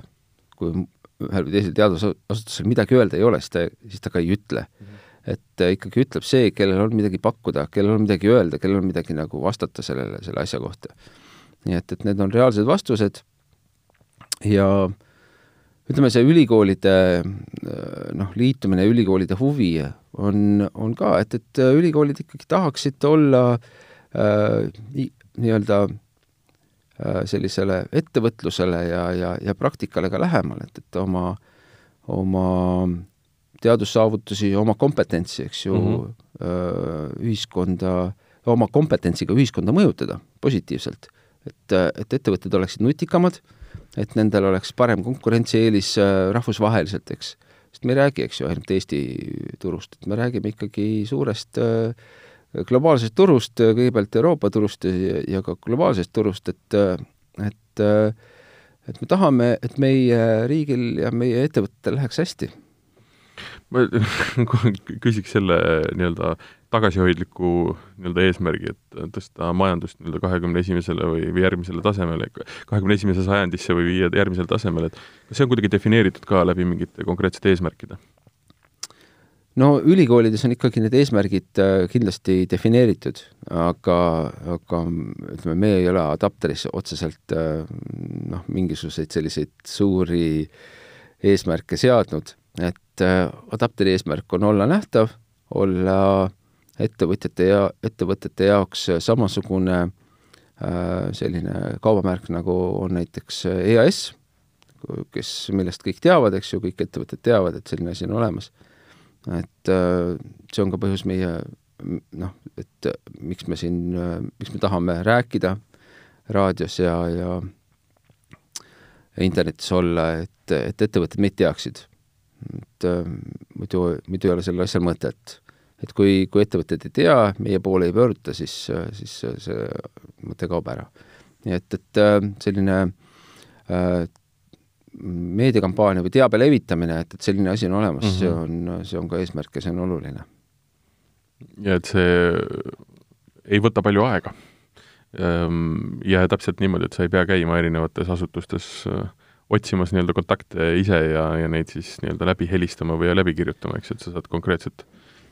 kui ühel või teisel teadusasutusel midagi öelda ei ole, siis ta, siis ta ka ei ütle. Mm. et äh, ikkagi ütleb see, kellel on midagi pakkuda, kellel on midagi öelda, kellel on midagi nagu vastata sellele, selle asja kohta. nii et, et need on reaalsed vastused. Ja äh, ütleme, see ülikoolide noh, liitumine, ülikoolide huvi on, on ka, et, et ülikoolid ikkagi tahaksid olla äh, nii-öelda äh, sellisele ettevõtlusele ja, ja, ja praktikale ka lähemal, et, et oma, oma teadussaavutusi, oma kompetentsi, eks ju mm, -hmm. ühiskonda, oma kompetentsiga ühiskonda mõjutada positiivselt. et, et ettevõtted oleksid nutikamad äh,, et nendel oleks parem konkurentsieelis äh, rahvusvaheliselt, eks. sest me ei räägi, eks ju, ainult Eesti turust, et me räägime ikkagi suurest äh, globaalsest turust, kõigepealt Euroopa turust ja, ja ka globaalsest turust, et, et et me tahame, et meie riigil ja meie ettevõtetel läheks hästi. ma küsiks selle nii-öelda tagasihoidliku nii-öelda eesmärgi, et tõsta majandust nii-öelda kahekümne esimesele või, või järgmisele tasemele, kahekümne esimese sajandisse või viia järgmisele tasemele, et kas see on kuidagi defineeritud ka läbi mingite konkreetsete eesmärkide? no ülikoolides on ikkagi need eesmärgid äh, kindlasti defineeritud, aga, aga ütleme, me ei ole Adapteris otseselt äh, noh, mingisuguseid selliseid suuri eesmärke seadnud, et äh, Adapteri eesmärk on olla nähtav, olla ettevõtjate ja ettevõtete jaoks samasugune äh, selline kaubamärk, nagu on näiteks EAS, kes, millest kõik teavad, eks ju, kõik ettevõtted teavad, et selline asi on olemas. et äh, see on ka põhjus meie noh, et miks me siin, miks me tahame rääkida raadios ja, ja internetis olla, et, et ettevõtted meid teaksid. et äh, muidu, muidu ei ole sellel asjal mõtet et kui, kui ettevõtted ei tea, meie poole ei pöörduta, siis, siis see mõte kaob ära. nii et, et äh, selline äh, meediakampaania või teabe levitamine, et, et selline asi on olemas mm, -hmm. see on, see on ka eesmärk ja see on oluline. ja et see ei võta palju aega. Ehm, ja täpselt niimoodi, et sa ei pea käima erinevates asutustes äh, otsimas nii-öelda kontakte ise ja, ja neid siis nii-öelda läbi helistama või läbi kirjutama, eks, et sa saad konkreetselt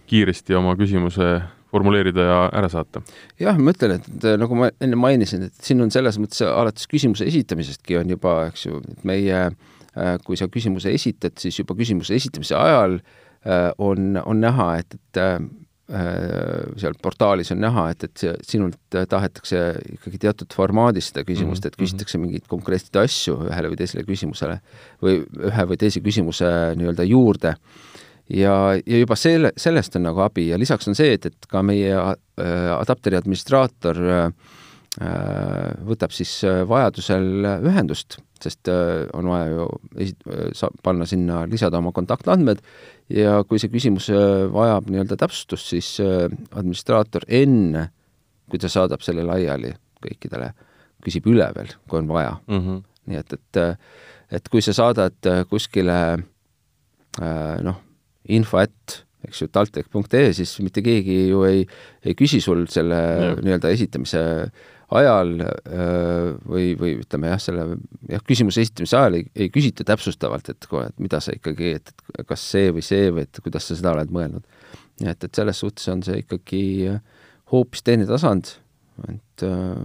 kiiresti oma küsimuse formuleerida ja ära saata. jah, ma ütlen, et nagu ma enne mainisin, et siin on selles mõttes alates küsimuse esitamisestki on juba, eks ju, et meie, äh, kui sa küsimuse esitad, siis juba küsimuse esitamise ajal äh, on, on näha, et, et äh, seal portaalis on näha, et, et sinult tahetakse ikkagi teatud formaadis seda küsimust, et mhm, küsitakse mhm. mingeid konkreetseid asju ühele või teisele küsimusele või ühe või teise küsimuse nii-öelda juurde ja, ja juba selle, sellest on nagu abi ja lisaks on see, et, et ka meie äh, adapteri administraator äh, äh võtab siis vajadusel ühendust, sest on vaja ju äh, panna sinna, lisada oma kontaktandmed ja kui see küsimus vajab nii-öelda täpsustust, siis administraator enne, kui ta saadab selle laiali kõikidele, küsib üle veel, kui on vaja mm. -hmm. nii et, et, et kui sa saadad kuskile noh, info ätt, eks ju, taltech.ee, siis mitte keegi ju ei, ei küsi sul selle nii-öelda esitamise ajal või, või ütleme jah, selle jah, küsimuse esitamise ajal ei, ei küsita täpsustavalt, et kohe, et mida sa ikkagi, et, et kas see või see või et kuidas sa seda oled mõelnud. nii et, et selles suhtes on see ikkagi hoopis teine tasand et äh...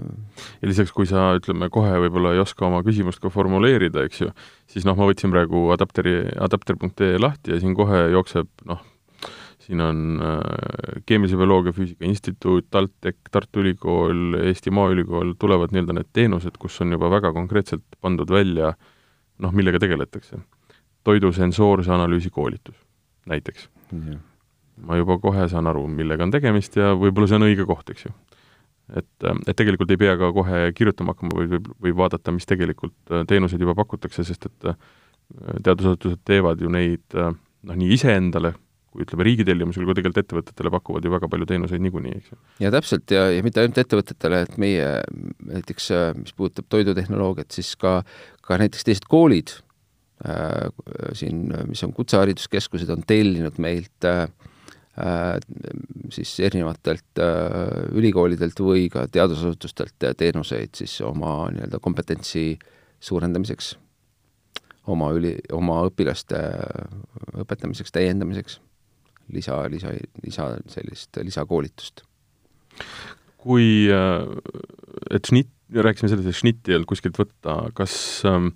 ja lisaks, kui sa, ütleme, kohe võib-olla ei oska oma küsimust ka formuleerida, eks ju, siis noh, ma võtsin praegu adapteri, adapter.ee lahti ja siin kohe jookseb noh, siin on äh, Keemilise Bioloogia Füüsika Instituut, TalTech, Tartu Ülikool, Eesti Maaülikool, tulevad nii-öelda need teenused, kus on juba väga konkreetselt pandud välja noh, millega tegeletakse. toidu sensoorse analüüsi koolitus näiteks. ma juba kohe saan aru, millega on tegemist ja võib-olla see on õige koht, eks ju et, et tegelikult ei pea ka kohe kirjutama hakkama, vaid võib, võib vaadata, mis tegelikult äh, teenuseid juba pakutakse, sest et äh, teadusasutused teevad ju neid äh, noh, nii iseendale, kui ütleme, riigi tellimusel, kui tegelikult ettevõtetele pakuvad ju väga palju teenuseid niikuinii, eks ju. ja täpselt, ja, ja mitte ainult ettevõtetele, et meie näiteks, mis puudutab toidutehnoloogiat, siis ka, ka näiteks teised koolid äh, siin, mis on kutsehariduskeskused, on tellinud meilt Äh, siis erinevatelt äh, ülikoolidelt või ka teadusasutustelt teenuseid siis oma nii-öelda kompetentsi suurendamiseks, oma üli, oma õpilaste õpetamiseks, täiendamiseks, lisa, lisa, lisa sellist lisakoolitust. kui, äh, et šnitt, rääkisime sellest, et šnitti ei olnud kuskilt võtta, kas ähm,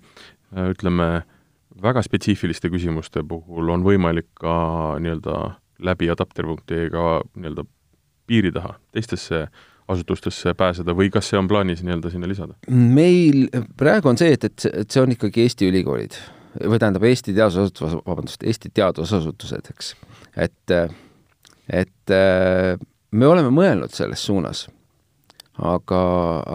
ütleme, väga spetsiifiliste küsimuste puhul on võimalik ka nii-öelda läbi adapter.ee-ga nii-öelda piiri taha, teistesse asutustesse pääseda või kas see on plaanis nii-öelda sinna lisada? meil praegu on see, et, et, et see on ikkagi Eesti ülikoolid või tähendab, Eesti teadusasutus, vabandust, Eesti teadusasutused, eks. et, et me oleme mõelnud selles suunas, aga,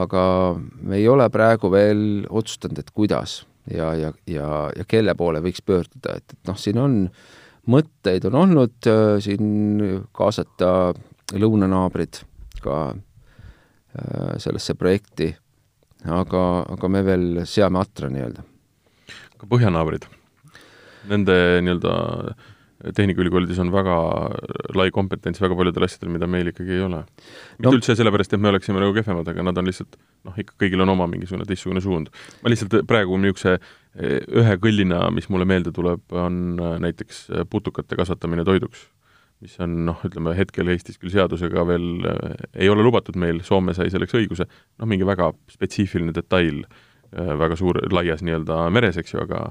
aga me ei ole praegu veel otsustanud, et kuidas ja, ja, ja, ja kelle poole võiks pöörduda, et, et noh, siin on äh, mõtteid on olnud äh, siin kaasata lõunanaabrid ka äh, sellesse projekti, aga, aga me veel seame atra nii-öelda. ka põhjanaabrid, nende nii-öelda Tehnikaülikoolides on väga lai kompetents väga paljudel asjadel, mida meil ikkagi ei ole. mitte no. üldse sellepärast, et me oleksime nagu kehvemad, aga nad on lihtsalt noh, ikka kõigil on oma mingisugune teistsugune suund. ma lihtsalt praegu niisuguse ühe kõllina, mis mulle meelde tuleb, on äh, näiteks äh, putukate kasvatamine toiduks, mis on noh, ütleme hetkel Eestis küll seadusega veel ei ole lubatud meil, Soome sai selleks õiguse, noh, mingi väga spetsiifiline detail väga suur, laias nii-öelda meres, eks ju, aga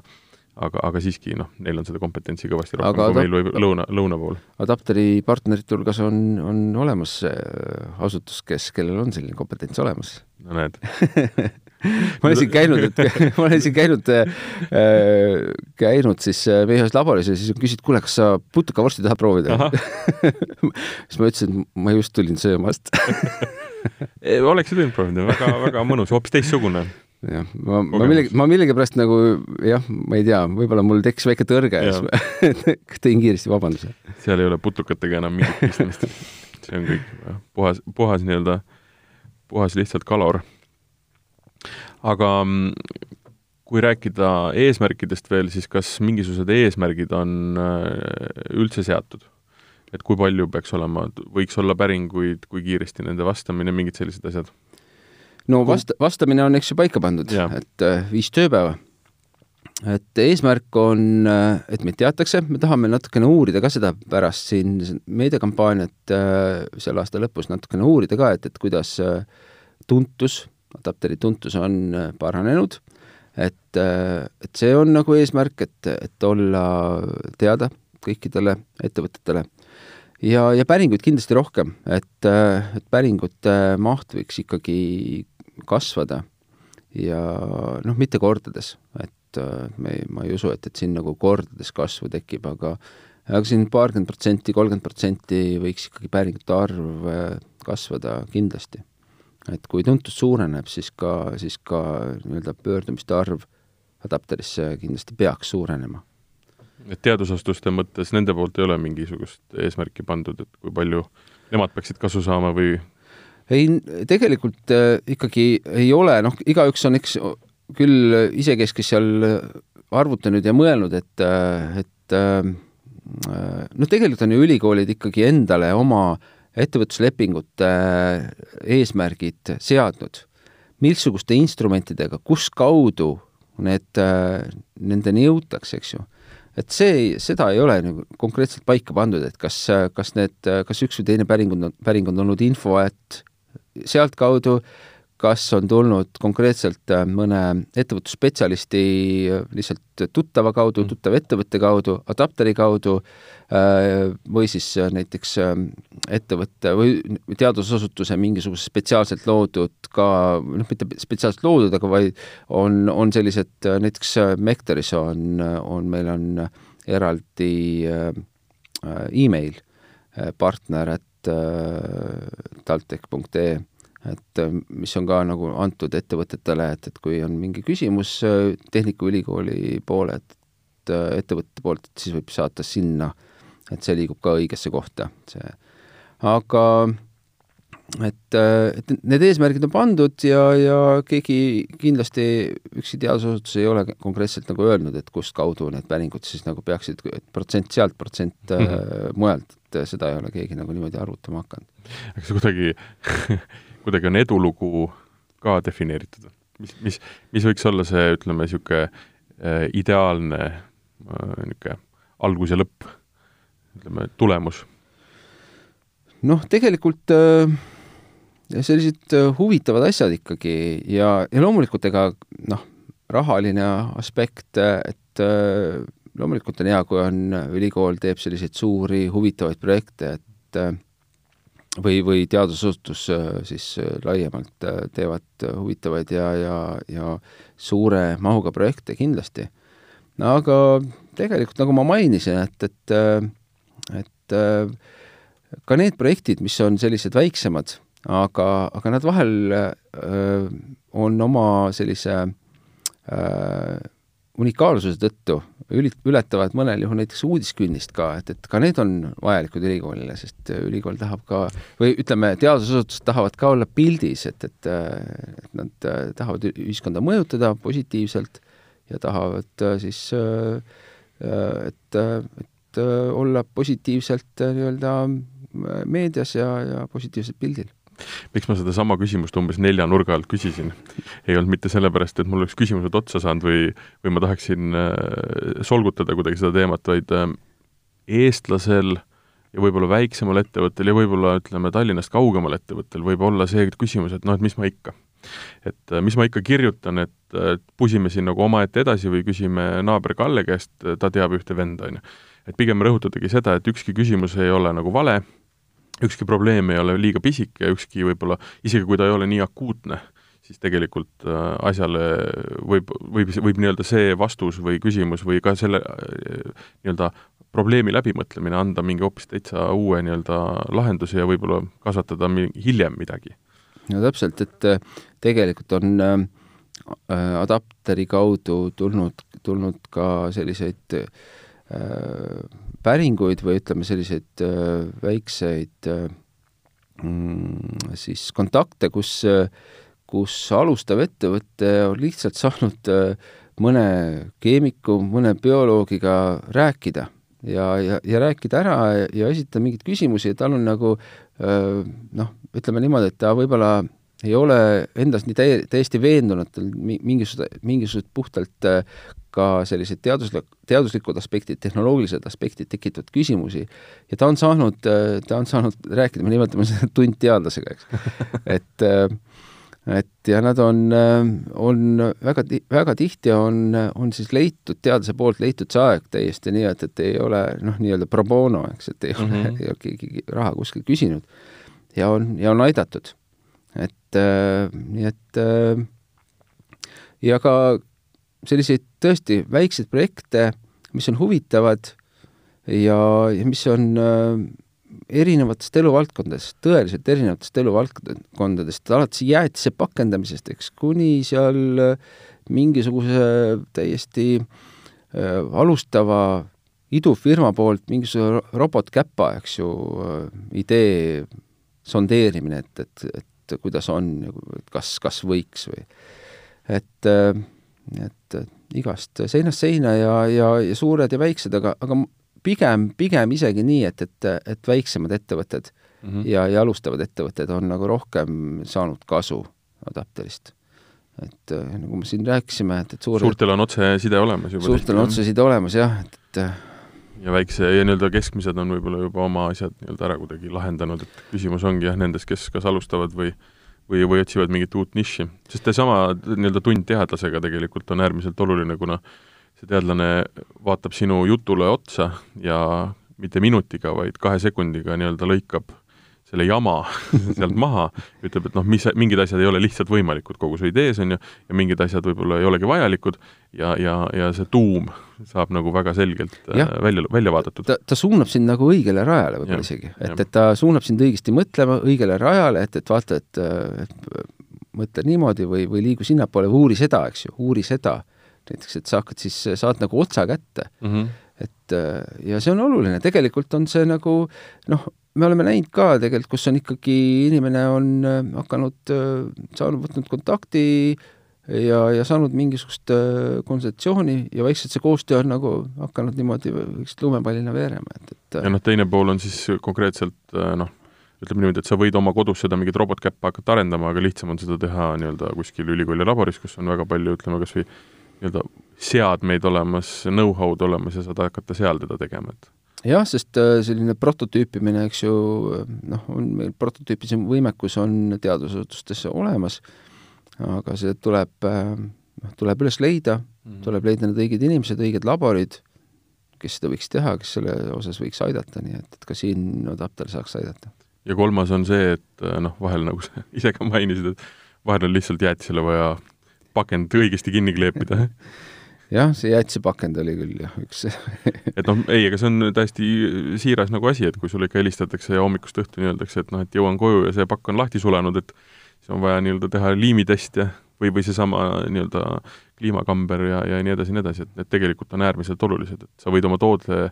aga, aga siiski noh, neil on seda kompetentsi kõvasti rohkem aga kui meil või lõuna, lõuna pool. Adapteri partnerite hulgas on, on olemas asutus, kes, kellel on selline kompetents olemas. no näed. Ma olen siin käinud, et ma olen siin käinud äh,, käinud siis äh, meie ühes laboris ja siis küsid, kuule, kas sa putukavorsti tahad proovida? Siis ma ütlesin, et ma just tulin söömast. Oleksid võinud proovida, väga, väga mõnus, hoopis teistsugune jah, ma, ma millegi, ma millegipärast nagu jah, ma ei tea, võib-olla mul tekkis väike tõrge ja siis tõin kiiresti vabanduse. seal ei ole putukatega enam mingit pistmist. see on kõik puhas, puhas nii-öelda, puhas lihtsalt kalor aga mm, kui rääkida eesmärkidest veel, siis kas mingisugused eesmärgid on äh, üldse seatud? et kui palju peaks olema, võiks olla päringuid, kui kiiresti nende vastamine, mingid sellised asjad? No vast-, vastamine on eks ju paika pandud, et äh, viis tööpäeva. Et eesmärk on, et meid teatakse, me tahame natukene uurida ka seda pärast siin meediakampaaniat selle aasta lõpus natukene uurida ka, et, et kuidas tuntus, adapteri tuntus on paranenud, et, et see on nagu eesmärk, et, et olla teada kõikidele ettevõtetele. ja, ja päringuid kindlasti rohkem, et, et päringute maht võiks ikkagi kasvada ja noh, mitte kordades, et me ei, ma ei usu, et, et siin nagu kordades kasvu tekib, aga aga siin paarkümmend protsenti, kolmkümmend protsenti võiks ikkagi päringute arv äh, kasvada kindlasti. et kui tuntus suureneb, siis ka, siis ka nii-öelda pöördumiste arv adapterisse kindlasti peaks suurenema. et teadusasutuste mõttes nende poolt ei ole mingisugust eesmärki pandud, et kui palju nemad peaksid kasu saama või ei, tegelikult äh, ikkagi ei ole, noh, igaüks on eks küll isekeskis seal arvutanud ja mõelnud, et, äh, et äh, noh, tegelikult on ju ülikoolid ikkagi endale oma ettevõtluslepingute eesmärgid seadnud. missuguste instrumentidega, kus kaudu need, nendeni jõutakse, eks ju. et see, seda ei ole nagu konkreetselt paika pandud, et kas, kas need, kas üks või teine päring on, päring on olnud info, et sealtkaudu, kas on tulnud konkreetselt äh, mõne ettevõtlusspetsialisti äh, lihtsalt tuttava kaudu, mm. tuttava ettevõtte kaudu, adapteri kaudu äh, või siis näiteks ettevõtte või teadusasutuse mingisuguse spetsiaalselt loodud ka, noh, mitte spetsiaalselt loodud, aga vaid on, on sellised, näiteks Mektoris on, on, meil on eraldi email partner, et taltech.ee, et mis on ka nagu antud ettevõtetele, et, et kui on mingi küsimus Tehnikaülikooli poole, et ettevõtte poolt, et siis võib saata sinna, et see liigub ka õigesse kohta, see. aga et, et need eesmärgid on pandud ja, ja keegi kindlasti, ükski teadusasutus ei ole konkreetselt nagu öelnud, et kust kaudu need päringud siis nagu peaksid, et protsent sealt, protsent mm -hmm. mujalt, et seda ei ole keegi nagu niimoodi arvutama hakanud aga see kuidagi kuidagi on edulugu ka defineeritud? mis, mis, mis võiks olla see, ütleme, niisugune äh, ideaalne äh, niisugune algus ja lõpp, ütleme, tulemus? noh, tegelikult äh, sellised äh, huvitavad asjad ikkagi ja, ja loomulikult ega noh, rahaline aspekt, et äh, loomulikult on hea, kui on, ülikool teeb selliseid suuri huvitavaid projekte, et äh, või, või teadusasutus äh, siis äh, laiemalt äh, teevad huvitavaid ja, ja, ja suure mahuga projekte kindlasti. no aga tegelikult, nagu ma mainisin, et, et, et ka need projektid, mis on sellised väiksemad, aga, aga nad vahel öö, on oma sellise öö, unikaalsuse tõttu ülit-, ületavad mõnel juhul näiteks uudiskünnist ka, et, et ka need on vajalikud ülikoolile, sest ülikool tahab ka, või ütleme, teadusasutused tahavad ka olla pildis, et, et, et nad tahavad ühiskonda mõjutada positiivselt ja tahavad siis, et, et olla positiivselt nii-öelda meedias ja, ja positiivselt pildil miks ma sedasama küsimust umbes nelja nurga alt küsisin, ei olnud mitte sellepärast, et mul oleks küsimused otsa saanud või, või ma tahaksin äh, solgutada kuidagi seda teemat, vaid äh, eestlasel ja võib-olla väiksemal ettevõttel ja võib-olla ütleme, Tallinnast kaugemal ettevõttel võib olla see küsimus, et noh, et mis ma ikka. et äh, mis ma ikka kirjutan, et, pusime siin nagu omaette edasi või küsime naaber Kalle käest, ta teab ühte venda, on ju. et pigem rõhutadagi seda, et ükski küsimus ei ole nagu vale, ükski probleem ei ole liiga pisike ükski võib-olla, isegi kui ta ei ole nii akuutne, siis tegelikult äh, asjale võib, võib, võib nii-öelda see vastus või küsimus või ka selle äh, nii-öelda probleemi läbimõtlemine anda mingi hoopis täitsa uue nii-öelda lahenduse ja võib-olla kasvatada hiljem midagi. no täpselt, et äh, tegelikult on äh, adapteri kaudu tulnud, tulnud ka selliseid äh, päringuid või ütleme, selliseid äh, väikseid äh, mm, siis kontakte, kus, kus alustav ettevõte on lihtsalt saanud äh, mõne keemiku, mõne bioloogiga rääkida ja, ja, ja rääkida ära ja esitada mingeid küsimusi ja tal on nagu noh, ütleme niimoodi, et ta võib-olla ei ole endas nii täie-, täiesti veendunutel mingisugused, mingisugused puhtalt äh, ka sellised teaduslik, teaduslikud aspektid, tehnoloogilised aspektid tekitavad küsimusi ja ta on saanud, äh, ta on saanud rääkida, me nimetame seda tundteadlasega, eks. et äh, et ja nad on, on väga, väga tihti on, on siis leitud, teadlase poolt leitud see aeg täiesti nii, et, et ei ole noh, nii-öelda pro bono, eks, et ei mm -hmm. ole, keegi raha kuskilt küsinud ja on, ja on aidatud et äh, nii et äh, ja ka selliseid tõesti väikseid projekte, mis on huvitavad ja, ja mis on äh, erinevatest eluvaldkondadest, tõeliselt erinevatest eluvaldkondadest, alates jäätise pakendamisest, eks, kuni seal äh, mingisuguse täiesti äh, alustava idufirma poolt mingisuguse robotkäpa, eks ju, äh, idee sondeerimine, et, et, et et kuidas on, kas, kas võiks või et, et igast seinast seina ja, ja, ja suured ja väiksed, aga, aga pigem, pigem isegi nii, et, et, et väiksemad ettevõtted mm -hmm. ja, ja alustavad ettevõtted on nagu rohkem saanud kasu adapterist. et nagu me siin rääkisime, et, et suured suurtel on otseside olemas juba. suurtel on otseside olemas jah, et, et ja väikse ja nii-öelda keskmised on võib-olla juba oma asjad nii-öelda ära kuidagi lahendanud, et küsimus ongi jah, nendes, kes kas alustavad või või, või otsivad mingit uut nišši. sest seesama nii-öelda tund teadlasega tegelikult on äärmiselt oluline, kuna see teadlane vaatab sinu jutule otsa ja mitte minutiga, vaid kahe sekundiga nii-öelda lõikab selle jama sealt maha, ütleb, et noh, mis, mingid asjad ei ole lihtsalt võimalikud kogu su idees, on ju, ja mingid asjad võib-olla ei olegi vajalikud ja, ja, ja see tuum saab nagu väga selgelt ja. äh, välja, välja vaadatud. ta, ta suunab sind nagu õigele rajale võib-olla isegi, et, et ta suunab sind õigesti mõtlema, õigele rajale, et, et vaata, et, et mõtle niimoodi või, või liigu sinnapoole või uuri seda, eks ju, uuri seda. näiteks, et sa hakkad siis, saad nagu otsa kätte mm. -hmm et ja see on oluline, tegelikult on see nagu noh, me oleme näinud ka tegelikult, kus on ikkagi inimene on äh, hakanud, äh, saanud, võtnud kontakti ja, ja saanud mingisugust äh, konsultatsiooni ja vaikselt see koostöö on nagu hakanud niimoodi vaikselt lumepallina veerema, et, et ja noh, teine pool on siis konkreetselt noh, ütleme niimoodi, et sa võid oma kodus seda mingit robotkäppa hakata arendama, aga lihtsam on seda teha nii-öelda kuskil ülikooli laboris, kus on väga palju, ütleme kas või nii-öelda seadmeid olemas, know-how'd olemas ja saad hakata seal teda tegema, et jah, sest äh, selline prototüüpimine, eks ju, noh, on meil prototüüpimise võimekus on teadusasutustes olemas, aga see tuleb, äh, noh, tuleb üles leida mm, -hmm. tuleb leida need õiged inimesed, õiged laborid, kes seda võiks teha, kes selle osas võiks aidata, nii et, et ka siin Adapter saaks aidata. ja kolmas on see, et äh, noh, vahel nagu sa ise ka mainisid, et vahel on lihtsalt jäätisele vaja pakend õigesti kinni kleepida jah, see jäätisepakend oli küll jah, üks et noh, ei, aga see on täiesti siiras nagu asi, et kui sulle ikka helistatakse ja hommikust õhtuni öeldakse, et noh, et jõuan koju ja see pakk on lahti sulenud, et siis on vaja nii-öelda teha liimitest ja või, või seesama nii-öelda kliimakamber ja, ja nii edasi ja nii edasi, et need tegelikult on äärmiselt olulised, et sa võid oma toode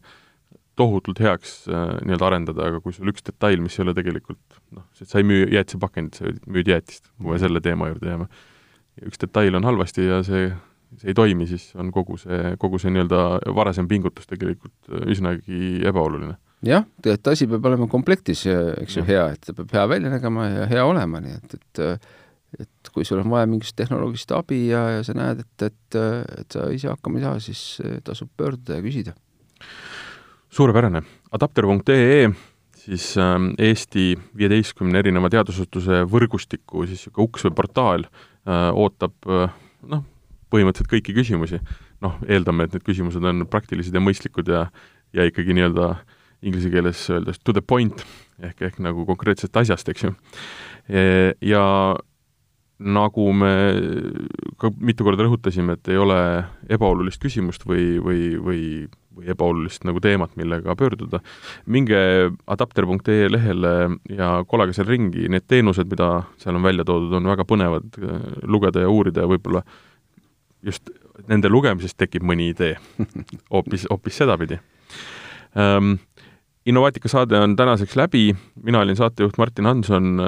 tohutult heaks äh, nii-öelda arendada, aga kui sul üks detail, mis ei ole tegelikult noh, sa ei müü jäätisepakendit, sa müüd jäätist, kui me selle teema juurde jääme. üks detail on halvasti ja see see ei toimi, siis on kogu see, kogu see nii-öelda varasem pingutus tegelikult äh, üsnagi ebaoluline. jah, et asi peab olema komplektis, eks ju, hea, et ta peab hea välja nägema ja hea olema, nii et, et et kui sul on vaja mingisugust tehnoloogilist abi ja, ja sa näed, et, et, et sa ise hakkama ei saa, siis tasub pöörduda ja küsida. suurepärane. adapter.ee siis äh, Eesti viieteistkümne erineva teadusasutuse võrgustiku siis niisugune uks või portaal äh, ootab äh, noh, põhimõtteliselt kõiki küsimusi. noh, eeldame, et need küsimused on praktilised ja mõistlikud ja, ja ikkagi nii-öelda inglise keeles öeldes to the point ehk, ehk nagu konkreetsest asjast, eks ju. E, ja nagu me ka mitu korda rõhutasime, et ei ole ebaolulist küsimust või, või, või, või ebaolulist nagu teemat, millega pöörduda, minge adapter.ee lehele ja kolage seal ringi, need teenused, mida seal on välja toodud, on väga põnevad lugeda ja uurida ja võib-olla just nende lugemisest tekib mõni idee hoopis, hoopis sedapidi ähm,. Innovaatika saade on tänaseks läbi, mina olin saatejuht Martin Hanson,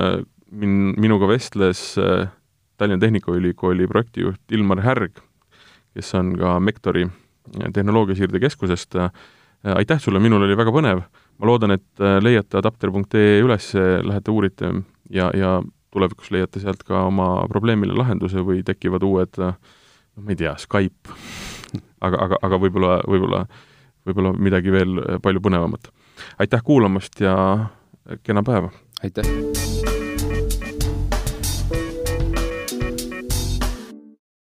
min-, minuga vestles äh, Tallinna Tehnikaülikooli projektijuht Ilmar Härg, kes on ka Mektori äh, tehnoloogiasiirde keskusest. Äh, aitäh sulle, minul oli väga põnev, ma loodan, et leiate adapter.ee üles, lähete uurite ja, ja tulevikus leiate sealt ka oma probleemile lahenduse või tekivad uued noh, ma ei tea, Skype, aga, aga, aga võib-olla, võib-olla, võib-olla midagi veel palju põnevamat. aitäh kuulamast ja kena päeva! aitäh!